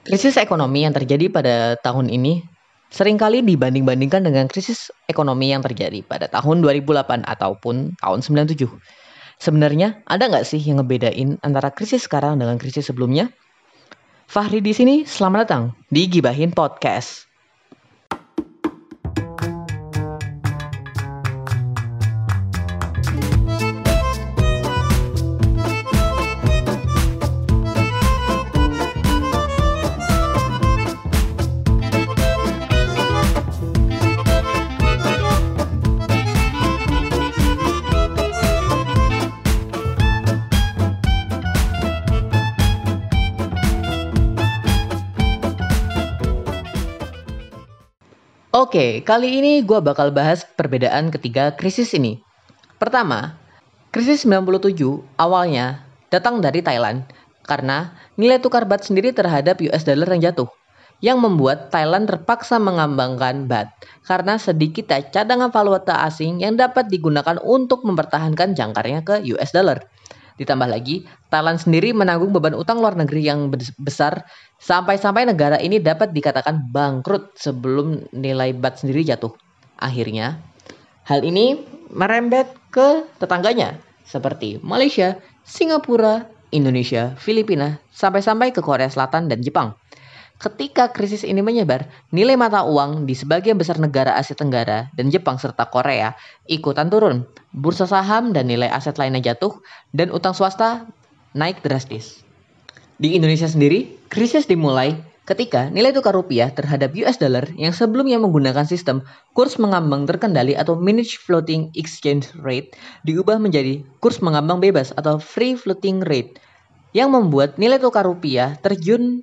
Krisis ekonomi yang terjadi pada tahun ini sering kali dibanding-bandingkan dengan krisis ekonomi yang terjadi pada tahun 2008 ataupun tahun 97. Sebenarnya ada nggak sih yang ngebedain antara krisis sekarang dengan krisis sebelumnya? Fahri di sini, selamat datang di Gibahin Podcast. Oke, kali ini gue bakal bahas perbedaan ketiga krisis ini. Pertama, krisis 97 awalnya datang dari Thailand karena nilai tukar baht sendiri terhadap US dollar yang jatuh yang membuat Thailand terpaksa mengambangkan baht karena sedikit cadangan valuta asing yang dapat digunakan untuk mempertahankan jangkarnya ke US dollar. Ditambah lagi, Thailand sendiri menanggung beban utang luar negeri yang besar sampai-sampai negara ini dapat dikatakan bangkrut sebelum nilai bat sendiri jatuh. Akhirnya, hal ini merembet ke tetangganya seperti Malaysia, Singapura, Indonesia, Filipina, sampai-sampai ke Korea Selatan dan Jepang. Ketika krisis ini menyebar, nilai mata uang di sebagian besar negara Asia Tenggara dan Jepang serta Korea ikutan turun. Bursa saham dan nilai aset lainnya jatuh dan utang swasta naik drastis. Di Indonesia sendiri, krisis dimulai ketika nilai tukar rupiah terhadap US dollar yang sebelumnya menggunakan sistem kurs mengambang terkendali atau managed floating exchange rate diubah menjadi kurs mengambang bebas atau free floating rate yang membuat nilai tukar rupiah terjun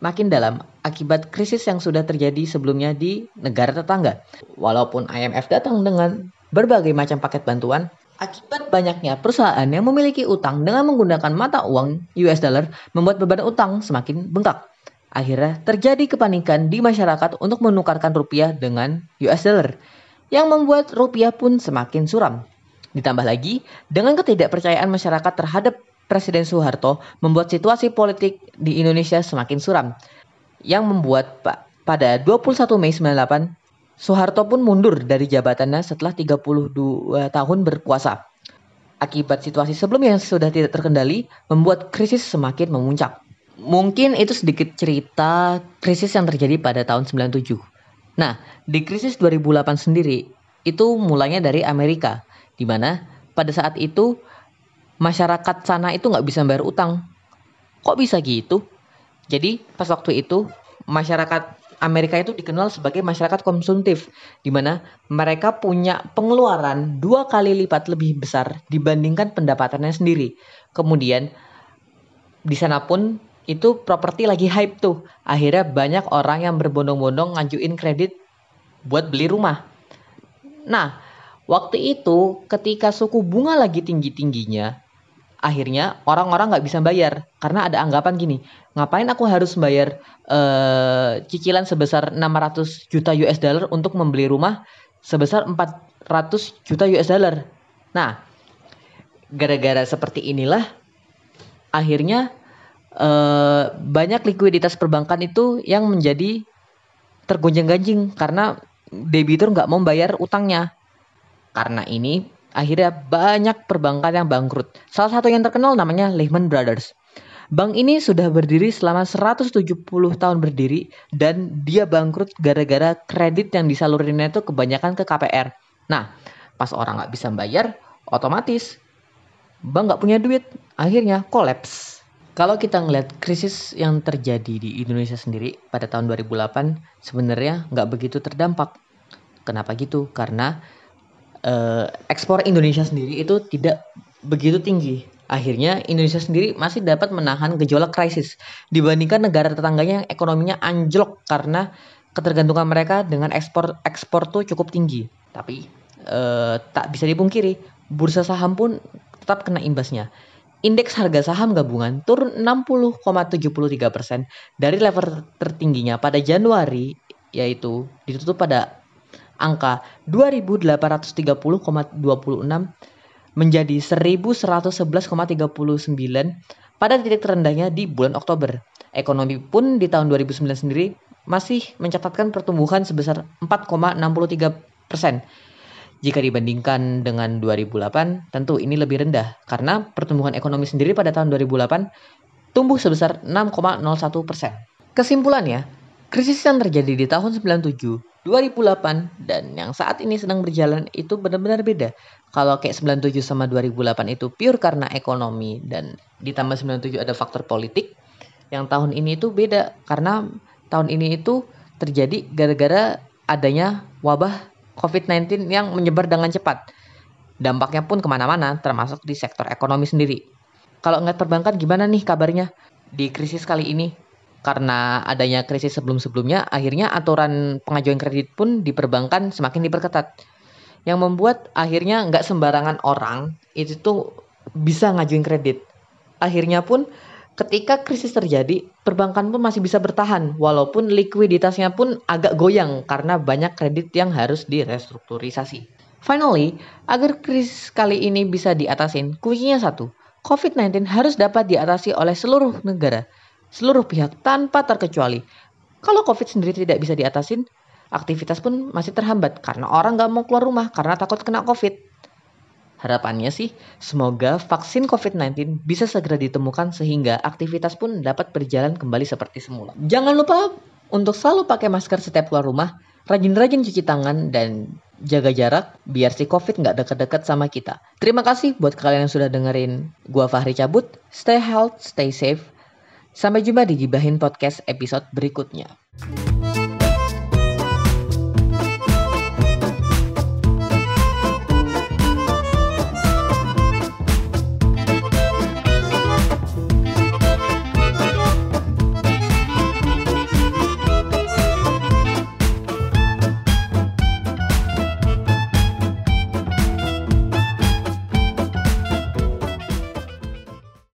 makin dalam akibat krisis yang sudah terjadi sebelumnya di negara tetangga. Walaupun IMF datang dengan berbagai macam paket bantuan, akibat banyaknya perusahaan yang memiliki utang dengan menggunakan mata uang US dollar membuat beban utang semakin bengkak. Akhirnya terjadi kepanikan di masyarakat untuk menukarkan rupiah dengan US dollar yang membuat rupiah pun semakin suram. Ditambah lagi dengan ketidakpercayaan masyarakat terhadap Presiden Soeharto membuat situasi politik di Indonesia semakin suram. Yang membuat pada 21 Mei 98 Soeharto pun mundur dari jabatannya setelah 32 tahun berkuasa. Akibat situasi sebelumnya yang sudah tidak terkendali membuat krisis semakin memuncak. Mungkin itu sedikit cerita krisis yang terjadi pada tahun 97. Nah, di krisis 2008 sendiri itu mulanya dari Amerika, di mana pada saat itu masyarakat sana itu nggak bisa bayar utang. Kok bisa gitu? Jadi pas waktu itu masyarakat Amerika itu dikenal sebagai masyarakat konsumtif, di mana mereka punya pengeluaran dua kali lipat lebih besar dibandingkan pendapatannya sendiri. Kemudian di sana pun itu properti lagi hype tuh. Akhirnya banyak orang yang berbondong-bondong ngajuin kredit buat beli rumah. Nah, waktu itu ketika suku bunga lagi tinggi-tingginya, akhirnya orang-orang nggak bisa bayar. Karena ada anggapan gini ngapain aku harus bayar uh, cicilan sebesar 600 juta US dollar untuk membeli rumah sebesar 400 juta US dollar? Nah gara-gara seperti inilah akhirnya uh, banyak likuiditas perbankan itu yang menjadi tergonjang-ganjing karena debitur nggak mau bayar utangnya. Karena ini Akhirnya banyak perbankan yang bangkrut. Salah satu yang terkenal namanya Lehman Brothers. Bank ini sudah berdiri selama 170 tahun berdiri dan dia bangkrut gara-gara kredit yang disalurinnya itu kebanyakan ke KPR. Nah, pas orang nggak bisa bayar, otomatis bank nggak punya duit, akhirnya kolaps. Kalau kita ngeliat krisis yang terjadi di Indonesia sendiri pada tahun 2008, sebenarnya nggak begitu terdampak. Kenapa gitu? Karena uh, ekspor Indonesia sendiri itu tidak begitu tinggi. Akhirnya Indonesia sendiri masih dapat menahan gejolak krisis dibandingkan negara tetangganya yang ekonominya anjlok karena ketergantungan mereka dengan ekspor ekspor tuh cukup tinggi. Tapi uh, tak bisa dipungkiri, bursa saham pun tetap kena imbasnya. Indeks harga saham gabungan turun 60,73 persen dari level tertingginya pada Januari, yaitu ditutup pada angka 2830,26 menjadi 1111,39 pada titik terendahnya di bulan Oktober. Ekonomi pun di tahun 2009 sendiri masih mencatatkan pertumbuhan sebesar 4,63 persen. Jika dibandingkan dengan 2008, tentu ini lebih rendah karena pertumbuhan ekonomi sendiri pada tahun 2008 tumbuh sebesar 6,01 persen. Kesimpulannya, krisis yang terjadi di tahun 97 2008 dan yang saat ini sedang berjalan itu benar-benar beda. Kalau kayak 97 sama 2008 itu pure karena ekonomi dan ditambah 97 ada faktor politik. Yang tahun ini itu beda karena tahun ini itu terjadi gara-gara adanya wabah COVID-19 yang menyebar dengan cepat. Dampaknya pun ke mana-mana termasuk di sektor ekonomi sendiri. Kalau ngeliat perbankan gimana nih kabarnya di krisis kali ini? Karena adanya krisis sebelum-sebelumnya, akhirnya aturan pengajuan kredit pun diperbankan semakin diperketat. Yang membuat akhirnya nggak sembarangan orang itu tuh bisa ngajuin kredit. Akhirnya pun ketika krisis terjadi, perbankan pun masih bisa bertahan walaupun likuiditasnya pun agak goyang karena banyak kredit yang harus direstrukturisasi. Finally, agar krisis kali ini bisa diatasin, kuncinya satu, COVID-19 harus dapat diatasi oleh seluruh negara seluruh pihak tanpa terkecuali. Kalau COVID sendiri tidak bisa diatasin, aktivitas pun masih terhambat karena orang nggak mau keluar rumah karena takut kena COVID. Harapannya sih, semoga vaksin COVID-19 bisa segera ditemukan sehingga aktivitas pun dapat berjalan kembali seperti semula. Jangan lupa untuk selalu pakai masker setiap keluar rumah, rajin-rajin cuci tangan, dan jaga jarak biar si COVID nggak deket-deket sama kita. Terima kasih buat kalian yang sudah dengerin gua Fahri cabut. Stay healthy, stay safe. Sampai jumpa di Gibahin Podcast episode berikutnya.